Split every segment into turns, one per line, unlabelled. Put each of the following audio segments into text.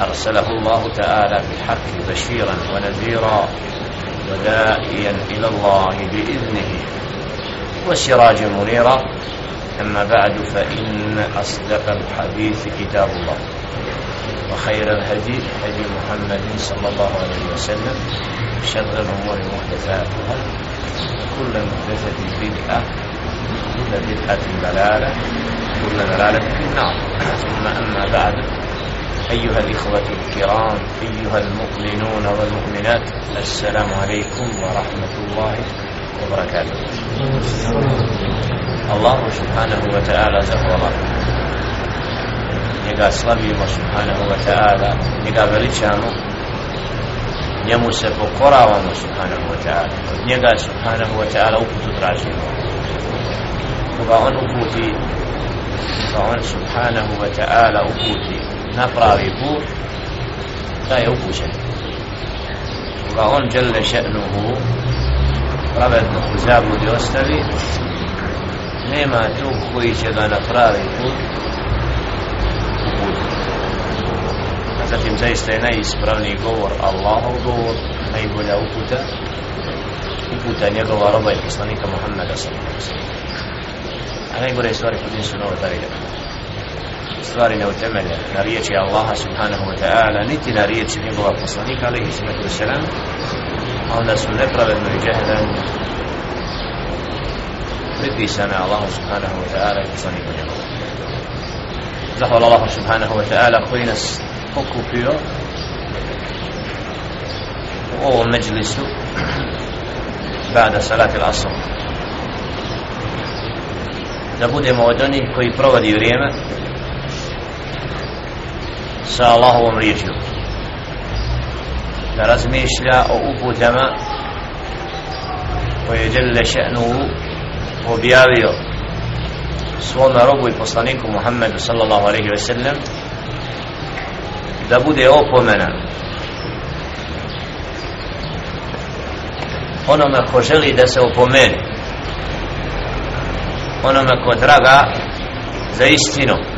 أرسله الله تعالى بالحق بشيرا ونذيرا وداعيا إلى الله بإذنه. وسراجا منيرا. أما بعد فإن أصدق الحديث كتاب الله. وخير الهدي هدي محمد صلى الله عليه وسلم. شر الأمور محدثاتها. كل محدثة بدعة كل بدعة ضلالة كل ضلالة في النار. ثم أما بعد أيها الإخوة الكرام أيها المؤمنون والمؤمنات السلام عليكم ورحمة الله وبركاته. الله سبحانه وتعالى زهر نقا الله سبحانه وتعالى. نقا بلتشانو njemu se pokoravamo subhanahu سبحانه وتعالى. Od njega subhanahu wa ta'ala uputu tražimo. Koga on uputi koga on na pravi put da je upućen. Koga on žele še'nuhu pravedno u zabludi ostavi nema tu koji će ga na pravi put uputiti. A zatim zaista je najispravniji govor Allahov govor najbolja uputa uputa njegova roba i poslanika Muhammeda sallallahu a najgore stvari kod nisu novotarije stvari ne utemelje na riječi Allaha subhanahu wa ta'ala niti na riječi njegova poslanika alaihi sallatu wa sallam a onda su nepravedno i džehdan pripisane Allahu subhanahu wa ta'ala i poslaniku njegovu zahvala Allahu subhanahu wa ta'ala koji nas okupio u ovom međlisu bada salati l'asr. Da budemo od onih koji provodi vrijeme sa Allahovom riječju. Da razmišlja o uputama koje je Jelle še'nu objavio svome robu i poslaniku Muhammedu sallallahu alaihi ve sellem da bude opomena onome ko želi da se opomeni onome ko draga za istinu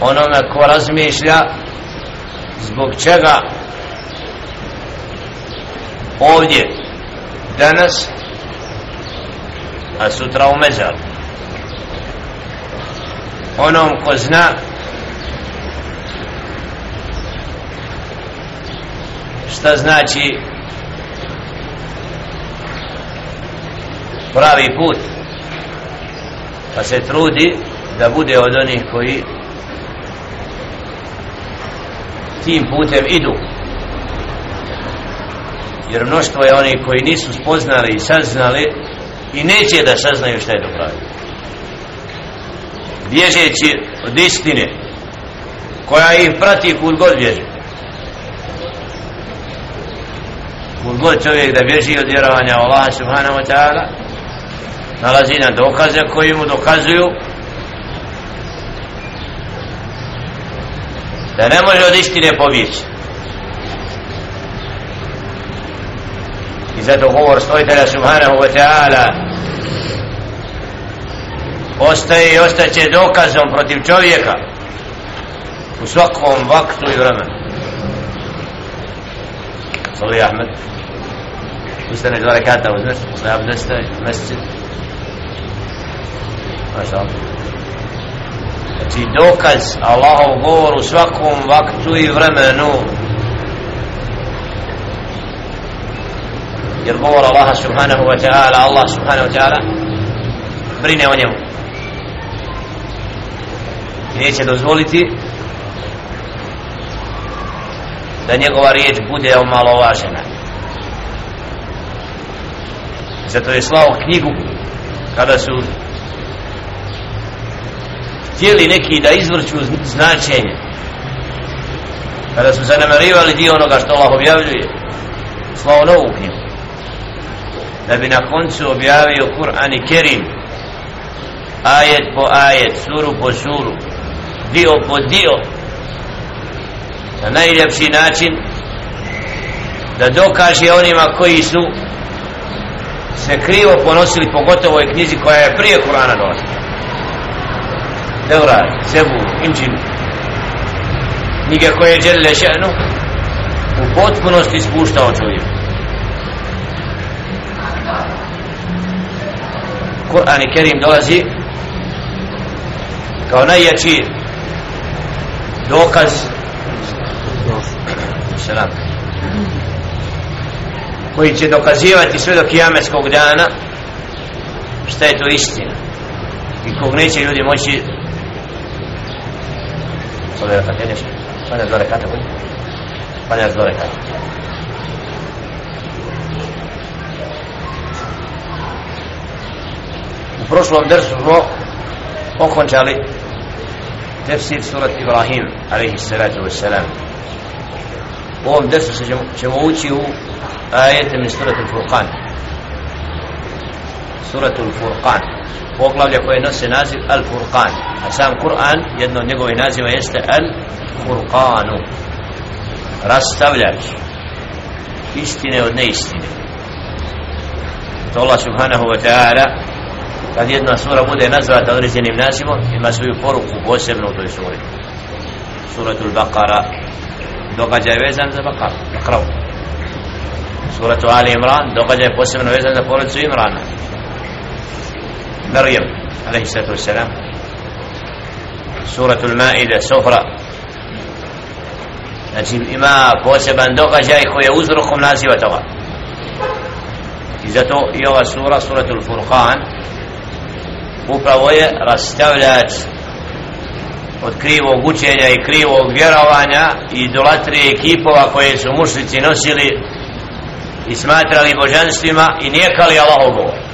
onome ko razmišlja zbog čega ovdje danas a sutra u mezaru onom ko zna šta znači pravi put pa se trudi da bude od onih koji tim putem idu. Jer mnoštvo je oni koji nisu spoznali i saznali i neće da saznaju šta je dobro pravi bježeći od istine koja ih prati kud god bježi. Kud god čovjek da bježi od vjerovanja Allaha subhanahu wa ta'ala nalazi na dokaze koji mu dokazuju da ne može od istine pobjeći. I zato govor stojitelja subhanahu wa ta'ala ostaje i ostaće dokazom protiv čovjeka u svakom vaktu i vremenu. Sali Ahmed. Ustane dva rekata uzmeš posle abdesta mesecid Maša Allah znači dokaz Allahov govor u svakom vaktu i vremenu. Jer govor Allaha subhanahu wa ta'ala Allah subhanahu wa ta'ala brine o njemu. I neće dozvoliti da njegova riječ bude omalovažena. Zato je slao knjigu kada su htjeli neki da izvrću značenje. Kada su zanemarivali dio onoga što Allah objavljuje slao novu knjigu. Da bi na koncu objavio Kur'an i Kerim ajet po ajet, suru po suru dio po dio na najljepši način da dokaže onima koji su se krivo ponosili pogotovo ovoj knjizi koja je prije Kur'ana došla. Deura, Sebu, Inđil knjige koje je Đelle še'nu u potpunosti spuštao čovjek. Kur'an i Kerim dolazi kao najjači dokaz selam. koji će dokazivati sve do kijametskog dana šta je to istina i kog neće ljudi moći Sada rekate nešto? Sada je dva rekata budi? Sada je dva rekata U prošlom drsu smo okončali tefsir surat Ibrahim alaihi salatu wa salam. u ovom drsu se ćemo ući u ajete min surat al-Furqan surat al-Furqan poglavlja koje nose naziv al-Furqan. A sam Kur'an jedno od njegove naziva jeste al-Furqanu. Rastavljač istine od neistine. To Allah subhanahu wa ta'ala kad jedna sura bude nazvata određenim nazivom ima svoju poruku posebno u toj suri suratul Baqara. Događaj vezan za Baqara Baqara suratu Ali Imran događaj posebno vezan za porodicu Imrana. مريم عليه الصلاة والسلام. سورة Maida Sofra znači ima poseban događaj koji je uzrokom naziva toga. I zato i ova sura suratul Furqan upravo je rastavljač od krivog učenja i krivog vjerovanja i idolatrije ekipova koje su mušnici nosili i smatrali božanstvima i nijekali Allahovo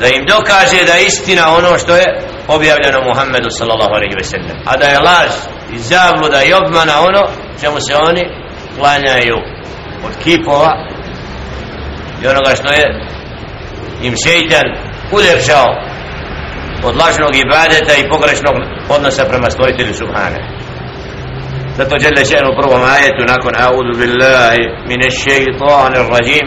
da im dokaže da je istina ono što je objavljeno Muhammedu sallallahu alaihi ve sellem. A da je laž i zabluda i obmana ono čemu se oni klanjaju od kipova i onoga što je im šeitan uljepšao od lažnog ibadeta i pogrešnog odnosa prema stvoritelju Subhane zato žele še'nu u prvom ajetu nakon audu billahi mine šeitanir rajim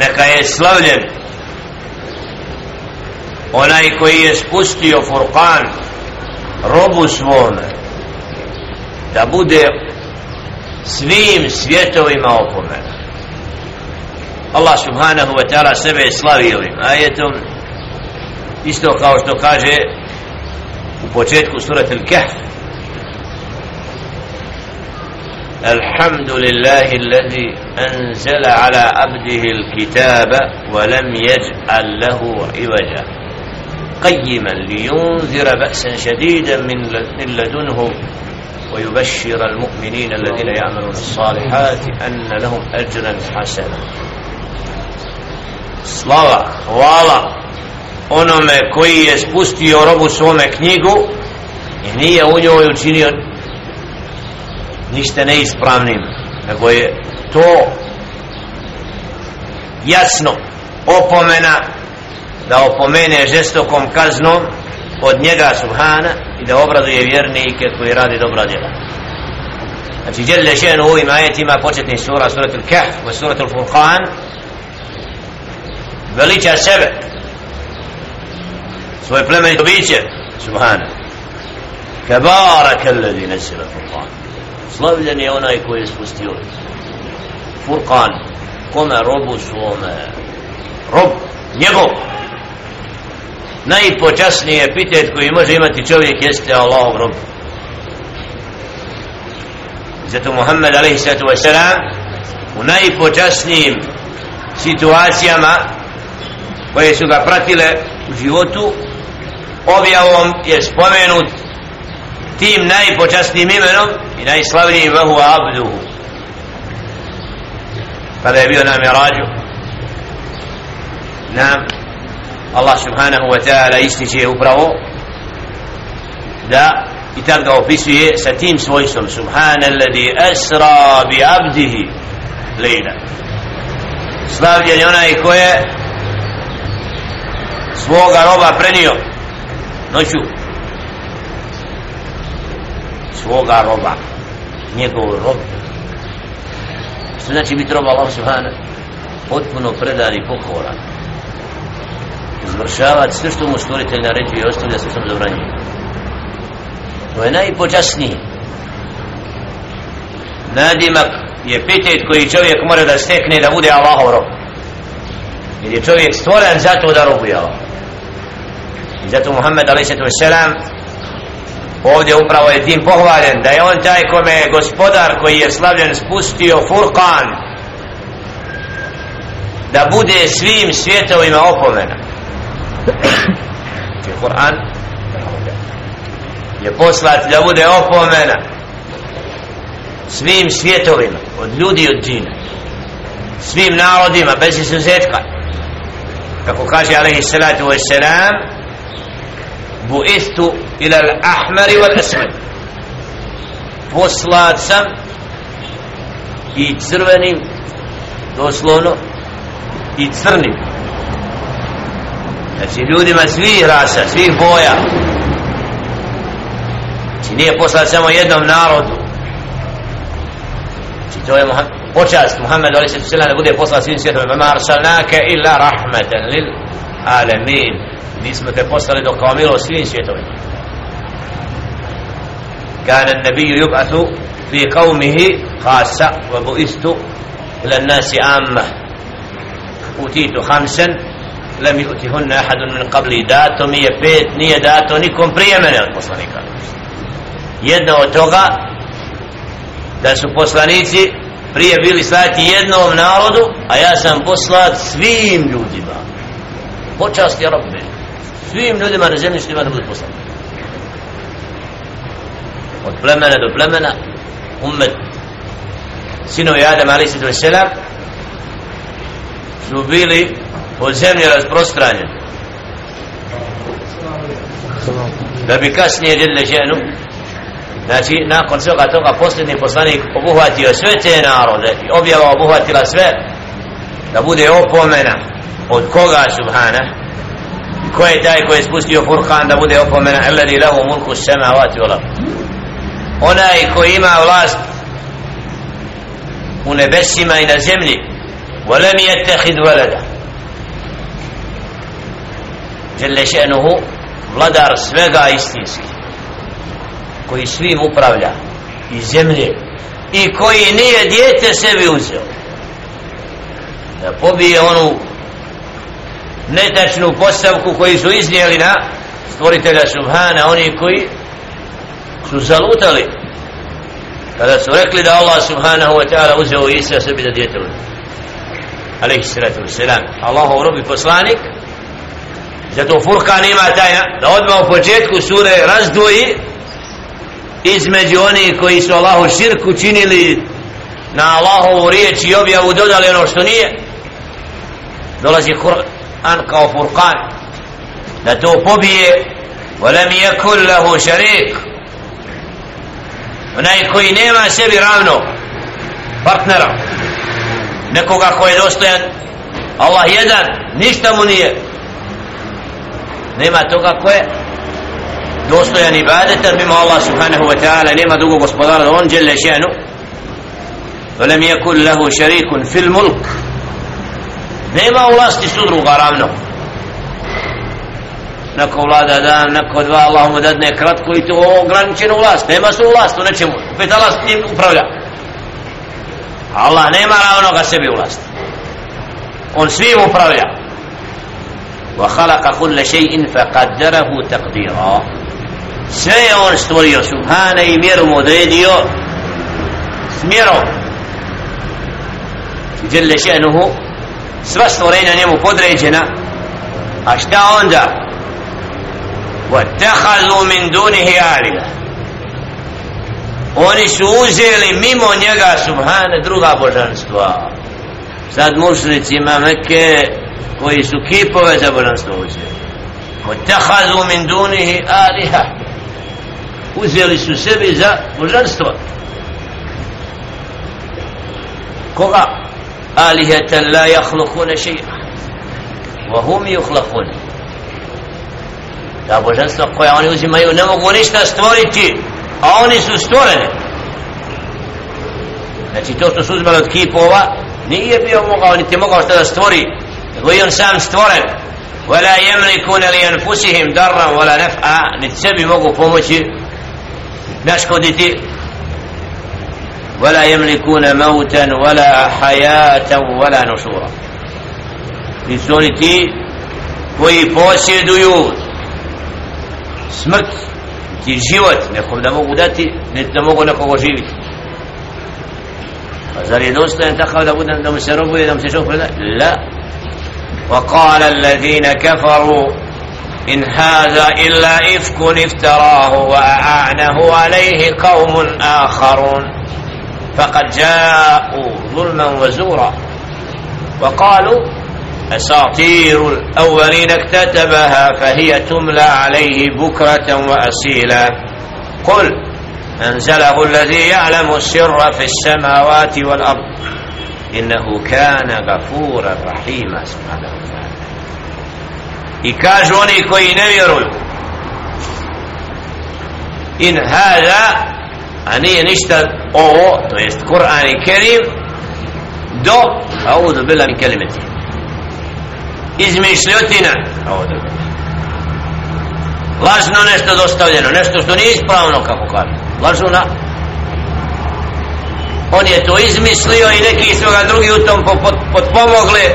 Neka je slavljen onaj koji je spustio Furkan robu svome da bude svim svjetovima opomena Allah subhanahu wa ta'ala sebe slavi ovim ajetom isto kao što kaže u početku surat al-Kahf الحمد لله الذي أنزل على عبده الكتاب ولم يجعل له عوجا. قيما لينذر بأسا شديدا من لدنه ويبشر المؤمنين الذين يعملون الصالحات أن لهم أجرا حسنا. Slava, hvala onome koji je spustio robu svome knjigu i nije u njoj učinio ništa neispravnim nego je to jasno opomena da opomene žestokom kaznom od njega subhana i da obraduje vjernike koji radi dobra djela. Znači djelje ženu u ovim ajetima početni sura suratul kahf suratul furqan veliča sebe svoje plemenito biće subhana. Kebarak alladhi nasila furqan slavljen je onaj koji je spustio furqan kome? Robu svome. Rob njegov. Najpočasniji epitet koji može imati čovjek jeste Allahov rob. Zato Muhammed a.s. u najpočasnijim situacijama koje su ga pratile u životu objavom je spomenut tim najpočasnijim imenom i najslavnijim vahu abduhu. Kada je bio na mirađu. Nam Allah subhanahu wa ta'ala ističe upravo da i tad ga opisuje sa tim svojstvom. Subhana alladhi asra bi abdihi lejna slavljen je onaj ko je svoga roba prenio noću svoga roba njegov rob. Što znači biti roba Allah subhanahu potpuno predan i pokoran. Izvršavati sve što mu stvoritelj naređuje i ostavlja sve što mu zabranje to je najpočasniji. Nadimak je pitet koji čovjek mora da stekne da bude Allahov rob. Jer je čovjek stvoren zato da robuje Allah. I zato Muhammed a.s ovdje upravo je tim pohvaljen da je on taj kome je gospodar koji je slavljen spustio furkan da bude svim svjetovima opomena. Je Kur'an? Je poslat da bude opomena svim svjetovima od ljudi od džina svim narodima bez izuzetka. Kako kaže alaihi salatu wa salam buistu ila al-ahmari wal-aswad. Poslat sam i crvenim doslovno i crnim. Znači ljudima svih rasa, svih boja. Znači nije poslat samo jednom narodu. Znači to je Muhammed, počast Muhammed ali se da bude poslat svim svijetom ma arsalnake illa rahmeten lil alemin nismo te poslali do kao milo svim svjetovim kana nabiju yub'athu fi qavmihi khasa wa bu'istu ila nasi amma utitu hamsan lam yu'tihunna ahadun min qabli. Dato mi je pet nije dato nikom prije mene od poslanika. Jedna od toga da su poslanici prije bili slati jednom narodu a ja sam poslat svim ljudima. Počasti robbe svim ljudima na zemlji što ima da bude poslani od plemena do plemena umet sinovi Adam a.s. su bili od zemlje rasprostranjen da bi kasnije djelile ženu znači nakon svega toga posljednji poslanik obuhvatio sve te narode i objava obuhvatila sve da bude opomena od koga subhana ko je taj koji je spustio Furkan da bude opomena alladhi lahu mulku samawati wal ard onaj koji ima vlast u nebesima i na zemlji ولم يتخذ ولدا Jelle še'nuhu vladar svega istinski koji svim upravlja i zemlje i koji nije djete sebi uzeo da pobije onu netačnu postavku koji su iznijeli na stvoritelja Subhana oni koji su zalutali. Kada su rekli da Allah Subhanahu wa ta'ala uzeo Isa sebi da djete uzeo alaihi salatu wa salam Allahu robi poslanik. Zato Furkan ima taj da odmah u početku sure razdvoji između oni koji su Allahu širku činili na Allahovu riječ i objavu dodali ono što nije. Dolazi Kur'an kao Furkan da to pobije ولم يكن له شريك onaj koji nema sebi ravno partnera nekoga ko je dostojan Allah jedan ništa mu nije nema toga ko je dostojan ibadetar mimo Allah subhanahu wa ta'ala nema drugog gospodara da on djelle šenu ولم يكن له شريك في الملك nema u vlasti sudruga ravno neko vlada dan, neko dva Allah mu dadne kratko i to ograničenu vlast nema su vlast u nečemu opet Allah s njim upravlja Allah nema ravno ga sebi vlast on svim upravlja وخلق كل شيء فقدره تقديرا sve je on stvorio subhana i mjerom odredio smjerom djelle še'nuhu sva stvorenja njemu podređena a šta onda واتخذوا من دونه آلهة oni su uzeli mimo njega subhane druga božanstva sad mušnicima Mekke koji su kipove za božanstvo uzeli واتخذوا من دونه آلهة uzeli su sebi za božanstvo koga آلهة لا يخلقون شيئا وهم يخلقون ta božanstva koja oni uzimaju ne mogu ništa stvoriti a oni su stvoreni znači to što su uzimali od kipova nije bio mogao niti mogao što da stvori nego i on sam stvoren ولا يملكون لأنفسهم ضرا ولا نفعا نتسبي mogu pomoći naškoditi ولا يملكون موتا ولا حياة ولا نشورا nisu oni ti koji posjeduju smrt ti život nekom da mogu dati ne da mogu nekoga živiti a zar je dostojan takav da bude da mu se robuje da mu se čovjek preda la وقال الذين كفروا إن هذا إلا إفك افتراه وأعانه عليه قوم آخرون فقد جاءوا ظلما وزورا وقالوا أساطير الأولين اكتتبها فهي تملى عليه بكرة وأسيلا قل أنزله الذي يعلم السر في السماوات والأرض إنه كان غفورا رحيما سبحانه وتعالى. koji ne vjeruju in hada a nije ništa ovo to jest Kur'an i Kerim do audu bila mi kelimeti izmišljotina lažno nešto dostavljeno nešto što nije ispravno kako kaže lažno na on je to izmislio i neki su ga drugi u tom potpomogli.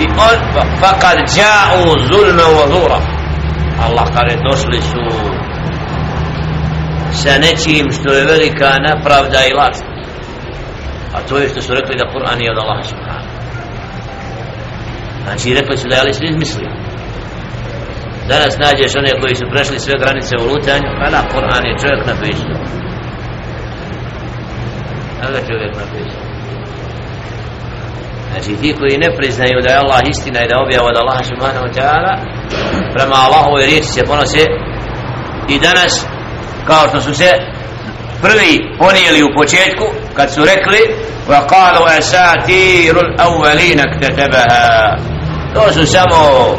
I on fakad dža'u zulme u zura. Allah kaže došli su sa nečim što je velika nepravda i laž a to je što su rekli da Kur'an je od Allaha subhanahu Znači rekli su da je Ali izmislio. Danas nađeš one koji su prešli sve granice u lutanju, pa na Kur'an je čovjek napisao. Kada čovjek napisao? Znači ti koji ne priznaju da je Allah istina i da objava od Allaha subhanahu wa ta'ala prema Allahove riječi se ponose i danas kao što su se prvi ponijeli u početku kad su rekli وقالوا أساتير الأولين اكتتبها to su samo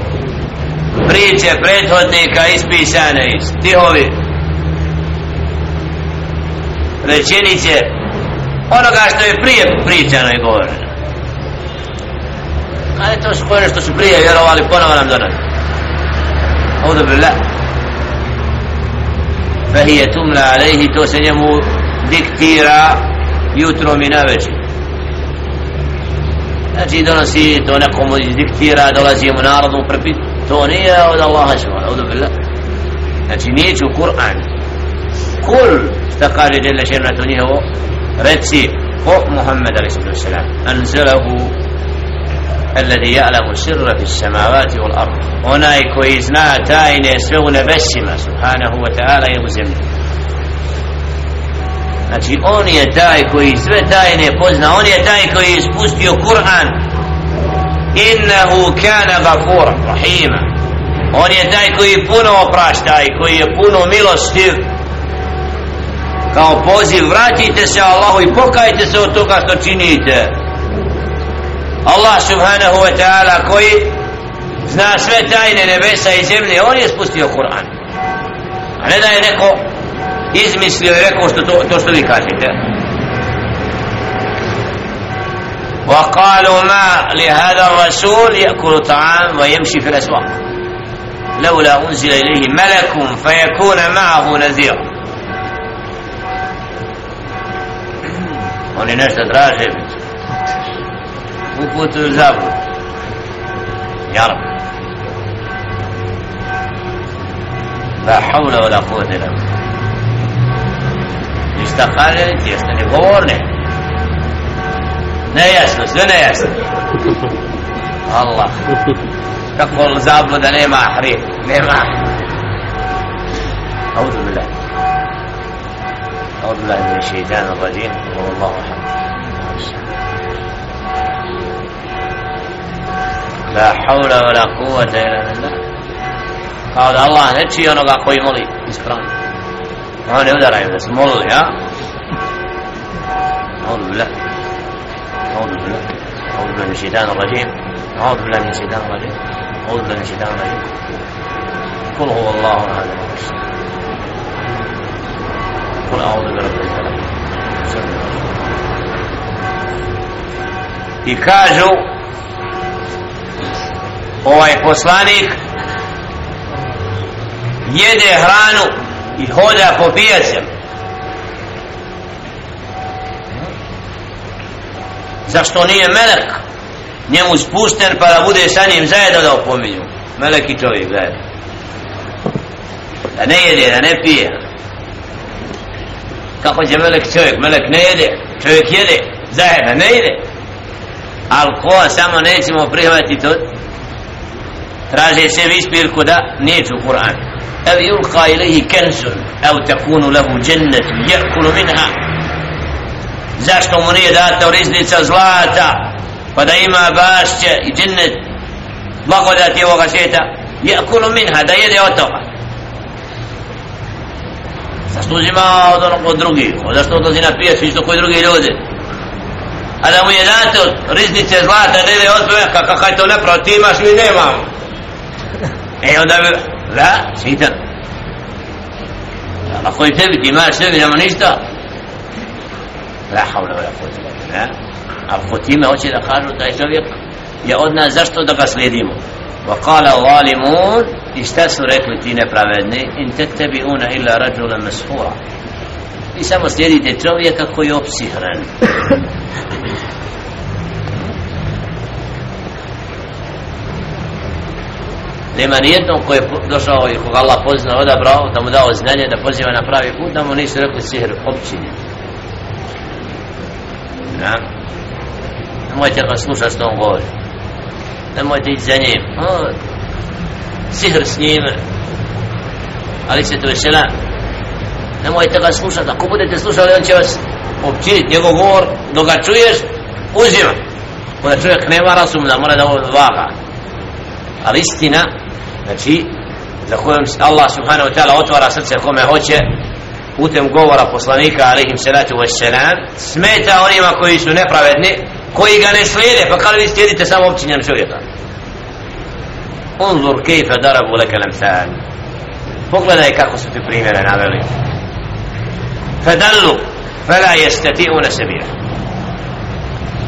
priče prethodnika ispisane stihovi rečenice onoga što je prije pričano i govoreno ali to su koje što su prije vjerovali ponovo nam donas ovdje bila فهي تملى عليه to se njemu diktira jutrom i navečer znači donosi to nekomu diktira dolazi mu narodu prepit to nije od Allaha subhanahu audu billah znači nije ću Kur'an kul šta kaže jelle šerna to njihovo reci o Muhammed a.s. anzalahu الذي يعلم السر في السماوات والأرض onaj koji zna tajne sve u nebesima subhanahu wa ta'ala i u zemlji znači on je taj koji sve tajne pozna on je taj koji je spustio Kur'an innahu kana gafura rahima on je taj koji puno oprašta i koji je puno milostiv kao poziv vratite se Allahu i pokajte se od toga što činite Allah subhanahu wa ta'ala koji zna sve tajne nebesa i zemlje on je spustio Kur'an a ne da je neko izmislio i rekao što to, to što vi kažete وقالوا ما لهذا الرسول يأكل طعام ويمشي في الأسواق لولا أنزل إليه ملك فيكون معه نذيرا oni nešto traže وفوتوا زابوا يا رب. لا حول ولا قوة إلا بالله. يستقال يستني غورني نياس بس نياس الله. تقول زابد ده ما أحريق ما أعوذ بالله. أعوذ بالله من الشيطان الرجيم. والله الحمد لا حول ولا قوة إلا بالله. قال الله نتشي ونقع قوي مولي. إسكران. هون يدرع بس مولي ها؟ أعوذ بالله. أعوذ بالله. أعوذ بالله من الشيطان الرجيم. أعوذ بالله من الشيطان الرجيم. أعوذ بالله من الشيطان الرجيم. قل هو الله أحد. قل أعوذ برب الفلق. إي ovaj poslanik jede hranu i hoda po pijacama zašto nije melek? Njemu spušten pa da bude sa njim zajedno da opominju. Melek i čovjek zajedno. Da ne jede, da ne pije. Kako će melek čovjek? Melek ne jede, čovjek jede zajedno, ne jede. Ali ko samo nećemo prihvatiti to traže se ispirku da neću Kur'an. Ev yulqa ilaihi kenzun ev takunu lehu džennetu jekulu minha. Zašto mu nije data riznica zlata? Pa da ima bašće i džennet blagodati ovoga svijeta jekulu minha da jede od toga. Zašto uzima od onog od drugih? Zašto odlazi na pijac isto koji drugi ljudi? A da mu je dato riznice zlata da jede od toga kakav je to nepravo ti imaš mi nemamo e onda bi la, šitan ako je tebi ti imaš sebi nema ništa. La havla vela quwwata illa billah. Ako time hoće da kažu taj čovjek je od nas zašto da ga slijedimo? Wa qala zalimun i šta su rekli ti nepravedni? In tattabi'una illa rajulan mashura i samo slijedite čovjeka koji je opsihran. Nema nijednog koji je došao i koga Allah pozna odabrao da mu dao znanje da poziva na pravi put da mu nisu rekli sihr općine. da? Nemojte ga slušati što on govori. Nemojte ići za njim. O, sihr s njim. Ali se to vesela. nemojte ga slušati ako budete slušali on će vas općiniti njegov govor. Dok ga čuješ uzima. Kada čovjek nema razum da mora da ovo vaga. Ali istina znači za kojom Allah subhanahu wa ta'ala otvara srce kome hoće putem govora poslanika alaihim salatu wassalam smeta onima koji su nepravedni koji ga ne slijede. Pa kada vi slijedite samo općinjan čovjeka? Unzur kejfe darabu leke lamthal pogledaj kako su ti primjere naveli. Fadallu fala jestati'una sebira.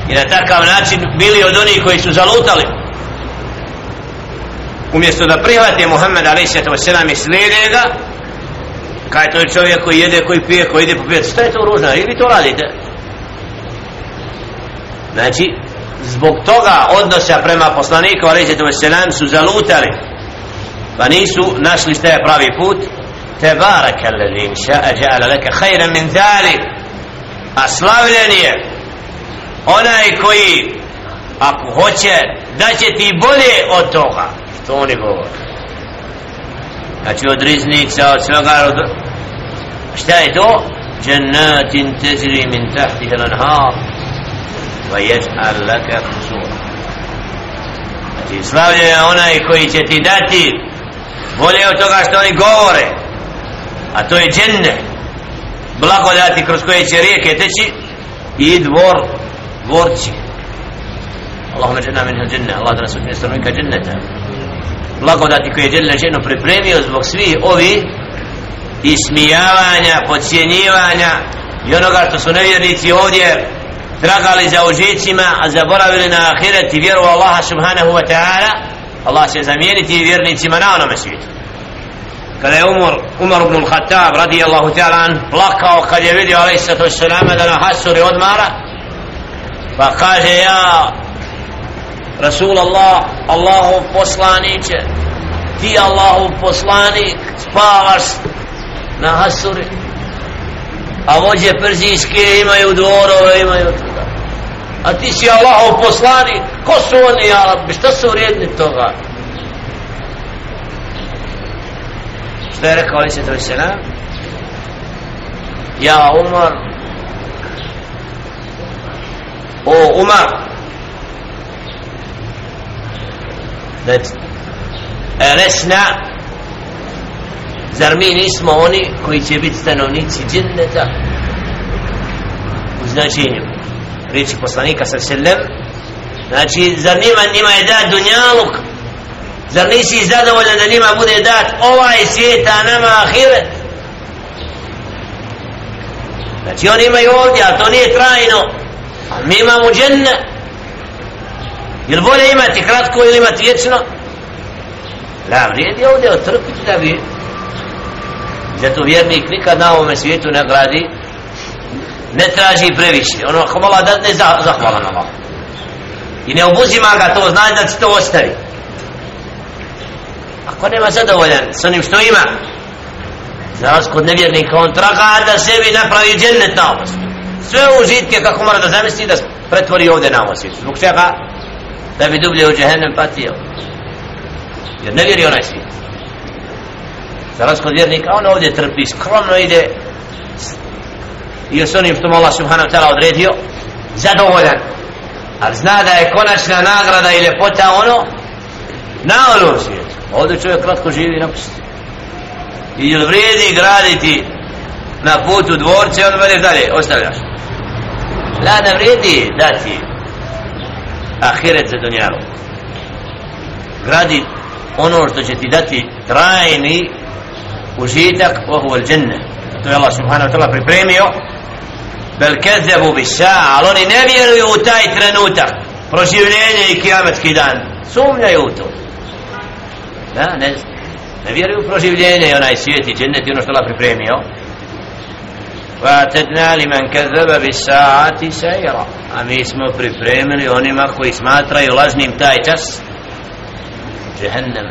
I na takav način bili od onih koji su zalutali umjesto da prihvate Muhammed a.s. i slijede ga kaj to je čovjek koji jede, koji pije, koji ide po pijac šta je to ružno, i vi to radite. Znači zbog toga odnosa prema poslaniku a.s. su zalutali. Pa nisu našli šta je pravi put. Tebaraka lezi inša ja'ala laka khayran min zalik a slavljen je onaj koji ako hoće da će ti bolje od toga. To oni govore. Znači od riznica od svega od šta je to? Džennatin tezri min tahtiha lanhar va jeđ'al laka kusura znači slavljen je onaj koji će ti dati bolje od toga što oni govore a to je dženne. Blagodati kroz koje će rijeke teći i dvor dvorci. Allahumma janna minha dženne Allah da nas učine stanovnika dženneta blagodati koje je dželle ženo pripremio zbog svih ovi ismijavanja, pocijenjivanja i onoga što su nevjernici ovdje tragali za užicima a zaboravili na ahiret i vjeru Allaha subhanahu wa ta'ala Allah će zamijeniti vjernicima na onome svijetu. Kada je Umar, Umar ibn al-Khattab radijallahu ta'ala plakao kad je vidio alaih sallatu da na hasuri odmara pa kaže ja Rasul Allah Allahov poslaniće ti Allahov poslanik spavaš na hasuri a vođe perzijske imaju dvorove imaju toga a ti si Allahov poslanik ko su oni ja rabbi šta su vrijedni toga? Što je rekao ali se to se na ja Umar. O Umar. That resna zar mi nismo oni koji će biti stanovnici džinneta? U značenju. Riječi poslanika sa selem. Znači zar njima, njima je dat dunjaluk? Zar nisi zadovoljan da njima bude dat ovaj svijet a nama ahiret? Znači oni imaju ovdje a to nije trajno. A mi imamo džennet jel bolje imati kratko ili imati vječno? Da, vrijedi ovdje otrpiti da bi Zato vjernik nikad na ovome svijetu ne gradi Ne traži previše. Ono hvala da ne za, zahvala na Allah. I ne obuzima ga to Znaš da će to ostavi Ako nema zadovoljan S onim što ima Za vas kod nevjernika On traga da sebi napravi džennet na ovom Sve užitke kako mora da zamisli Da pretvori ovdje na ovom svijetu. Zbog čega? Da bi dublje u džehennem patio. Jer ne vjeri onaj svijet. Za razliku vjernika on ovdje trpi skromno ide i s onim što mu Allah subhanahu ta'ala odredio zadovoljan. Ali zna da je konačna nagrada i ljepota ono na onom svijetu. Ovdje čovjek kratko živi i napusti. I ili vrijedi graditi na putu dvorce on vedeš dalje ostavljaš. La ne vrijedi dati ahiret za dunjalu. Gradi ono što će ti dati trajni užitak ohu al dženne. To je Allah subhanahu wa ta'ala pripremio. Bel kezebu bi sa ali oni ne vjeruju u taj trenutak. Proživljenje i kiametski dan. Sumnjaju u to. Da, ne, ne vjeruju u proživljenje i onaj svijet i džennet i ono što Allah pripremio. وَاتَدْنَا لِمَنْ كَذَّبَ بِسَاعَةِ سَيْرًا A mi smo pripremili onima koji smatraju lažnim taj čas džehennem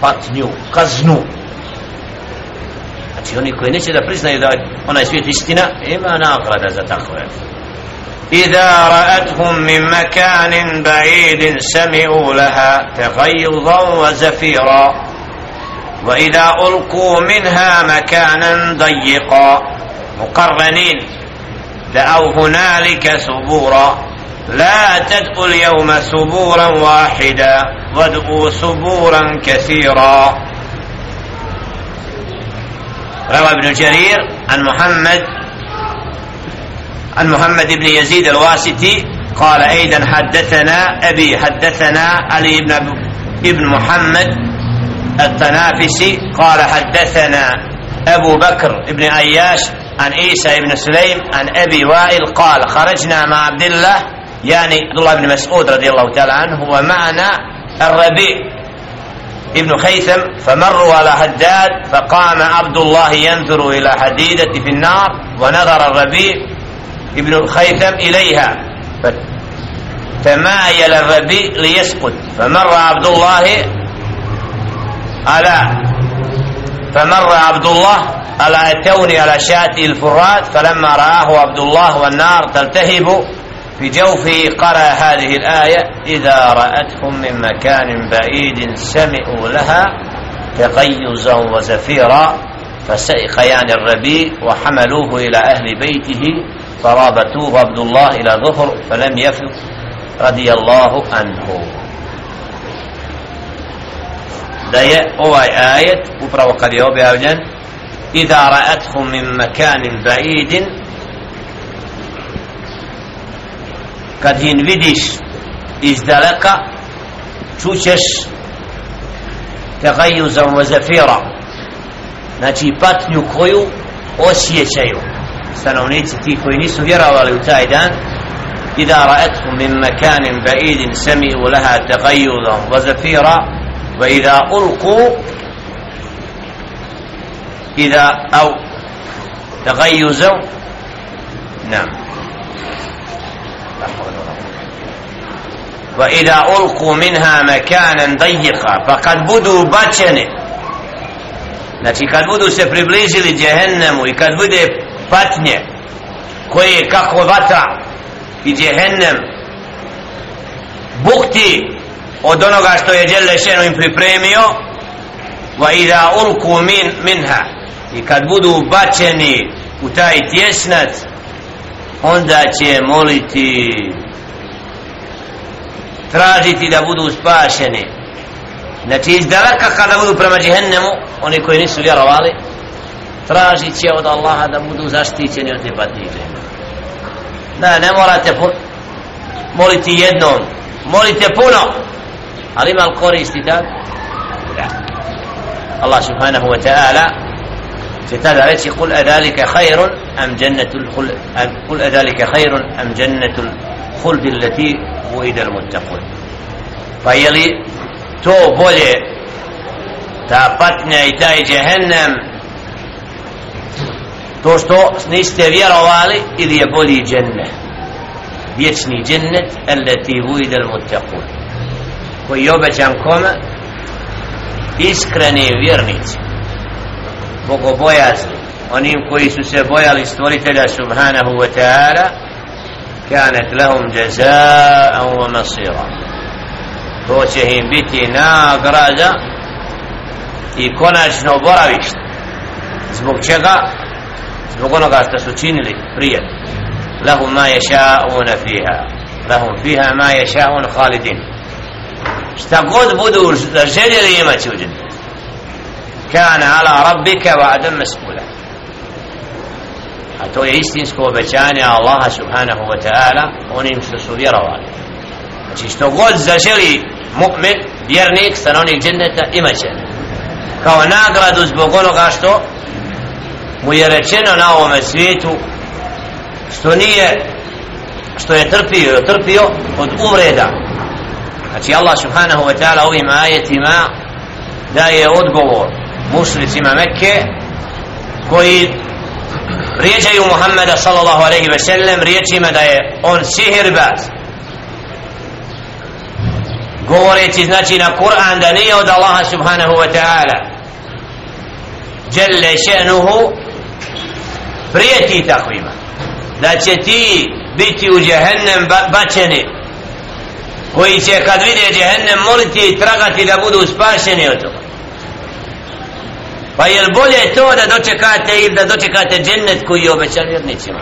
patnju, kaznu znači oni koji neće da priznaju da onaj svijet istina ima nagrada za takve إذا رأتهم من مكان بعيد سمعوا لها تغيظا وزفيرا وإذا ألقوا منها مكانا ضيقا مقرنين. دعوا هنالك ثبورا لا تدعوا اليوم ثبورا واحدا. وادعوا ثبورا كثيرا. روى ابن جرير عن محمد عن محمد بن يزيد الواسطي قال أيضا حدثنا أبي حدثنا علي بن ابن محمد التنافسي قال حدثنا أبو بكر بن اياش عن عيسى بن سليم عن أبي وائل قال خرجنا مع عبد الله يعني عبد الله بن مسعود رضي الله تعالى عنه ومعنا الربيع ابن خيثم فمروا على هداد فقام عبد الله ينظر إلى حديدة في النار ونظر الربيع ابن خيثم إليها فتمايل الربيع ليسقط فمر عبد الله على فمر عبد الله على التون على شاة الفرات فلما رآه عبد الله والنار تلتهب في جوفه قرأ هذه الآية إذا رأتهم من مكان بعيد سمعوا لها تغيزا وزفيرا فسئق يعني الربيع وحملوه إلى أهل بيته فرابطوه عبد الله إلى ظهر فلم يفق رضي الله عنه. Da je ovaj ajet upravo kad je objavljen إذا رأتهم من مكان بعيد kad ih vidiš iz daleka čućeš tegajuzom wa zafira znači patnju koju osjećaju stanovnici ti koji nisu vjerovali u taj dan إذا رأتهم من مكان بعيد سمعوا لها تغيظا وزفيرا وإذا ألقوا إذا أو تغيزا نعم ulku minha mekanen dajjika pa kad budu bačeni znači kad budu se približili djehennemu i kad bude patnje koje je kako vatra i djehennem bukti od onoga što je Đelešenu im pripremio wa ida ulku min, minha. I kad budu bačeni u taj tjesnac onda će moliti tražiti da budu spašeni. Znači iz daleka kada budu prema džihennemu oni koji nisu vjerovali tražit će od Allaha da budu zaštićeni od te da ne morate moliti jednom. Molite puno. Koristi da Allah subhanahu wa ta'ala في tada reći قل أذلك خير أم جنة الخلد قل أذلك خير أم جنة الخلد التي وعد المتقون فيلي to bolje ta patnja i taj džehennem to što niste vjerovali ili je bolji džennet vječni džennet almuttaqun koji je obećan kome? Iskreni vjernici bogobojazni onim koji su se bojali stvoritelja subhanahu wa ta'ala kanet lahum jazaan wa masira to će im biti nagrada i konačno boravište. Zbog čega? Zbog onoga što su činili prije. Lahum ma yasha'una fiha. Lahum fiha ma yasha'un khalidin šta god budu željeli imat će u džennetu kana ala rabbika wa adam mas'ula. A to je istinsko obećanje Allaha subhanahu wa ta'ala onim što su vjerovali. Znači što god zaželi mu'min vjernik stanovnik dženneta imat će. Kao nagradu zbog onoga što mu je rečeno na ovome svijetu što nije što je trpio trpio od uvreda znači Allah subhanahu wa ta'ala ovim ajetima daje odgovor mušricima Mekke koji rijeđaju Muhammeda sallallahu alaihi ve sellem riječima da je on sihirbaz govoreći znači na Kur'an da nije od Allaha subhanahu wa ta'ala. Jelle še'nuhu prijeti takvima. Da će ti biti u džehennem bačeni koji će kad vide džehennem moliti i tragati da budu spašeni od toga Pa je bolje to da dočekate ili da dočekate džennet koji je obećan vjernicima?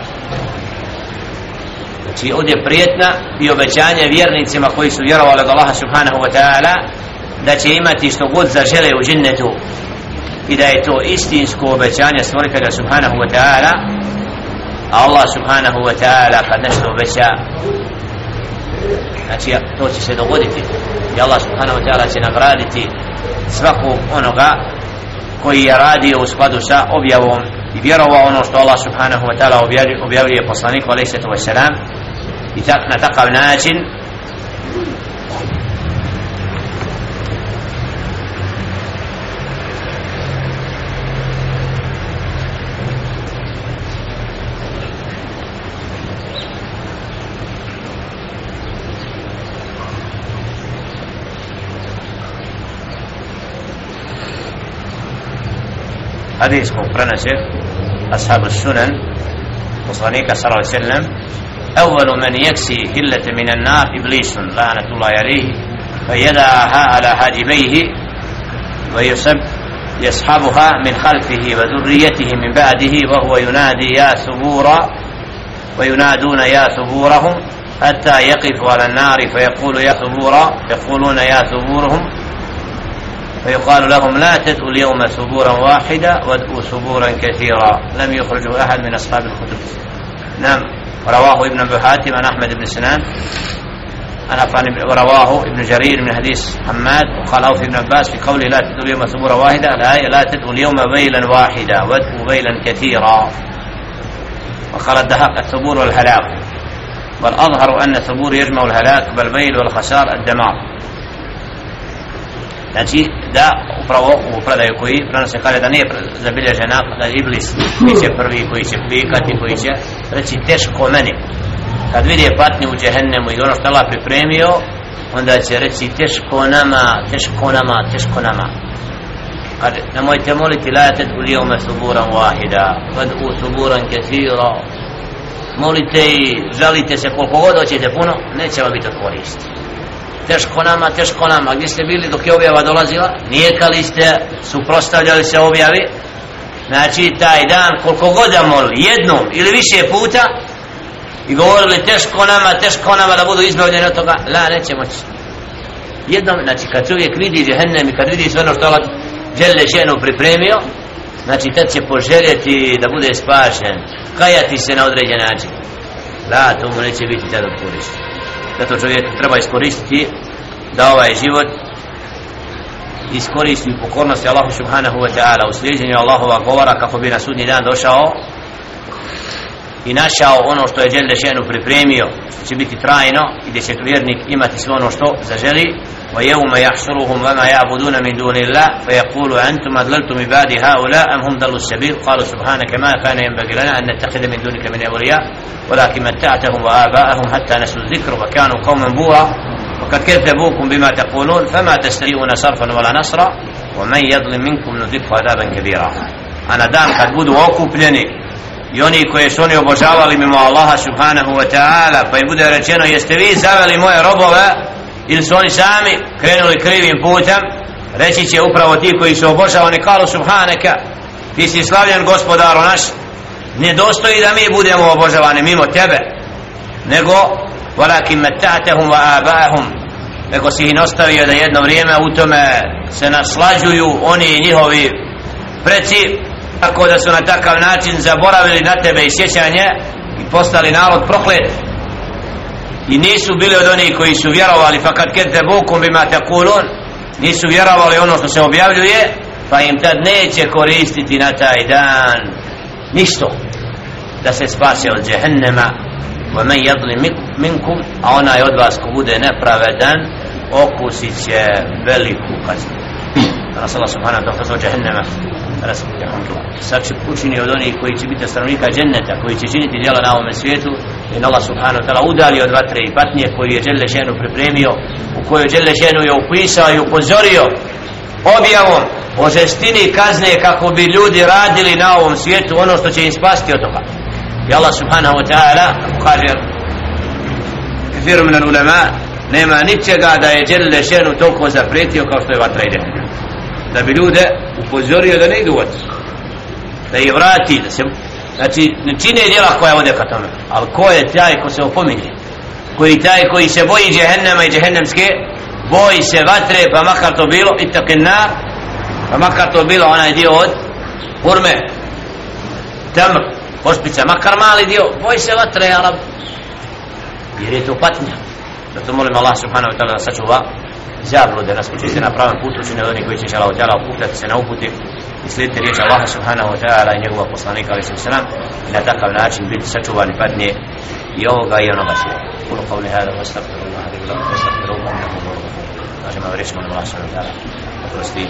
Znači ovdje prijetna i obećanje vjernicima koji su vjerovali od Allaha subhanahu wa ta'ala da će imati što god zažele u džennetu i da je to istinsko obećanje stvoritelja subhanahu wa ta'ala a Allah subhanahu wa ta'ala kad nešto obeća znači to će se dogoditi. I Allah subhanahu wa ta'ala će nagraditi svakog onoga koji je radio u skladu sa objavom i vjerovao ono što Allah subhanahu wa ta'ala objavljuje poslaniku alaihi sallatu wa i tak, na takav način حديث مقرنسه أصحاب السنن وصنيك صلى الله عليه وسلم أول من يكسي هلة من النار إبليس لعنة الله عليه فيدعها على حاجبيه ويسب يسحبها من خلفه وذريته من بعده وهو ينادي يا ثبورا وينادون يا ثبورهم حتى يقف على النار فيقول يا ثبورا يقولون يا ثبورهم فيقال لهم لا تدعوا اليوم ثبورا واحدا وادعوا ثبورا كثيرا. لم يخرجه أحد من أصحاب الكتب. نعم. رواه ابن أبي حاتم عن أحمد بن سنان. ورواه ابن جرير من حديث حماد. وقال أوفي ابن عباس في قوله لا تدعوا اليوم ثبورا واحدا. الآية لا تدعوا اليوم بيلا واحدا. وادعوا بيلا كثيرا. وقال الدهاق الثبور والهلاك. بل أظهر أن الثبور يجمع الهلاك بل بيل والخسار الدمار. Znači da upravo u predaju koji prenose kaže da nije zabilježena da iblis biće prvi koji će pikati koji će reći teško meni. Kad vidi patnju u džehennemu i ono što Allah pripremio onda će reći teško nama, teško nama, teško nama. Kad nemojte moliti la tad'u al-yawma wahida wad'u suburan kathira molite i žalite se koliko god hoćete puno neće vam biti od koristi teško nama, teško nama. Gdje ste bili dok je objava dolazila? Nijekali ste, suprostavljali se objavi. Znači taj dan koliko god da molili jednom ili više puta i govorili teško nama, teško nama da budu izbavljeni od toga. La, neće moći jednom, znači kad čovjek vidi džehennem i kad vidi sve ono što Allah žele ženu pripremio znači tad će poželjeti da bude spašen kajati se na određen način. Da, to mu neće biti tada koristi zato čovjek treba iskoristiti da ovaj život iskoristi u pokornosti Allahu subhanahu wa ta'ala u slijedjenju Allahova govora kako bi na sudnji dan došao i našao ono što je Đelde ženu pripremio će biti trajno i gdje će vjernik imati sve ono što zaželi. ويوم يحشرهم وما يعبدون من دون الله فيقول أنتم أضللتم عبادي هؤلاء أم هم ضلوا السبيل؟ قالوا سبحانك ما كان ينبغي لنا أن نتخذ من دونك من أولياء ولكن متعتهم وآباءهم حتى نسوا الذكر وكانوا قوما بورا وقد كذبوكم بما تقولون فما تستطيعون صرفا ولا نصرا ومن يظلم منكم نذقه عذابا كبيرا. أنا دام قد بدوا okupljeni i oni koje su oni obožavali mimo Allaha subhanahu wa ta'ala pa im bude rečeno jeste vi zaveli moje robove ili su oni sami krenuli krivim putem reći će upravo ti koji su obožavani kalu subhaneka ti si slavljen gospodaru naš ne dostoji da mi budemo obožavani mimo tebe nego walakin metatahum wa abahum nego si ih ostavio da jedno vrijeme u tome se naslađuju oni i njihovi preci tako da su na takav način zaboravili na tebe i sjećanje i postali narod proklet i nisu bili od onih koji su vjerovali fa kad kete bukum bima takulun nisu vjerovali ono što se objavljuje pa im tad neće koristiti na taj dan ništo da se spase od džehennema wa men jadli minkum a onaj od vas ko bude nepravedan okusit će veliku kaznu. Rasulullah Allah subhanahu wa ta'ala džehennema sad će učini od onih koji će biti stanovnika dženneta koji će činiti djela na ovome svijetu i Allah subhanahu wa ta'ala udali od vatre i patnje koji je Đele ženu pripremio u kojoj Đele ženu je upisao i upozorio objavom o žestini kazne kako bi ljudi radili na ovom svijetu ono što će im spasti od toga. I Allah subhanahu wa ta'ala kaže kafiru minan ulema nema ničega da je Đele ženu toliko zapretio kao što je vatra ide da bi ljude upozorio da ne idu od da je vrati da se znači ne čine djela koja vode ka tome. Ali ko je taj ko se opominje? Koji taj koji se boji džehennema i džehennemske? Boji se vatre pa makar to bilo i takenna pa makar to bilo onaj dio od urme tamr ošpica makar mali dio. Boji se vatre arab jer je to patnja. Zato molim Allah subhanahu wa ta'ala da sačuva zablude nas učiti na pravom putu učine od onih koji će Allah ta'ala uputati se na uputi i slijedite riječ Allaha subhanahu wa ta'ala i njegova poslanika alaihi sallam i na takav način biti sačuvani padne i ovoga i onoga sve kulu qavli hada wa astagfirullah li bila wa astagfirullah innahu huwa al-ghafur kažemo riječ molim Allah subhanahu wa ta'ala oprosti.